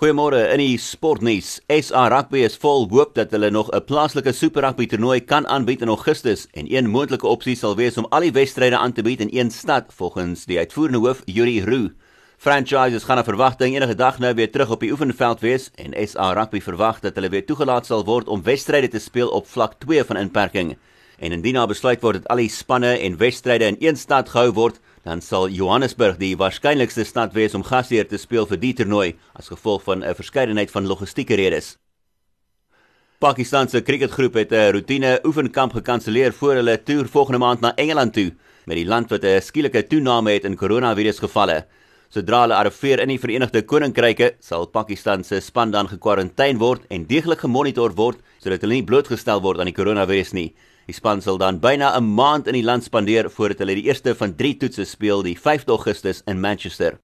Goeiemôre in die sportnuus. SA Rugby is vol hoop dat hulle nog 'n plaaslike Super Rugby toernooi kan aanbied in Augustus en een moontlike opsie sal wees om al die wedstryde aan te bied in een stad volgens die uitvoerende hoof Yuri Roo. Franchises gaan na verwagting enige dag nou weer terug op die oefenveld wees en SA Rugby verwag dat hulle weer toegelaat sal word om wedstryde te speel op vlak 2 van inperking. En indien daar besluit word dat al die spanne en wedstryde in een stad gehou word, dan sal Johannesburg die waarskynlikste stad wees om gasheer te speel vir die toernooi as gevolg van 'n verskeidenheid van logistieke redes. Pakistan se cricketgroep het 'n roetine oefenkamp gekanselleer voor hulle toer volgende maand na Engeland toe met die land wat 'n skielike toename het in koronavirusgevalle. Sodra hulle arriveer in die Verenigde Koninkryke, sal Pakistan se span dan gekwarantyne word en deeglik gemonitor word sodat hulle nie blootgestel word aan die koronavirus nie. Die span sal dan byna 'n maand in die land spandeer voordat hulle die eerste van 3 toetse speel die 5 Augustus in Manchester.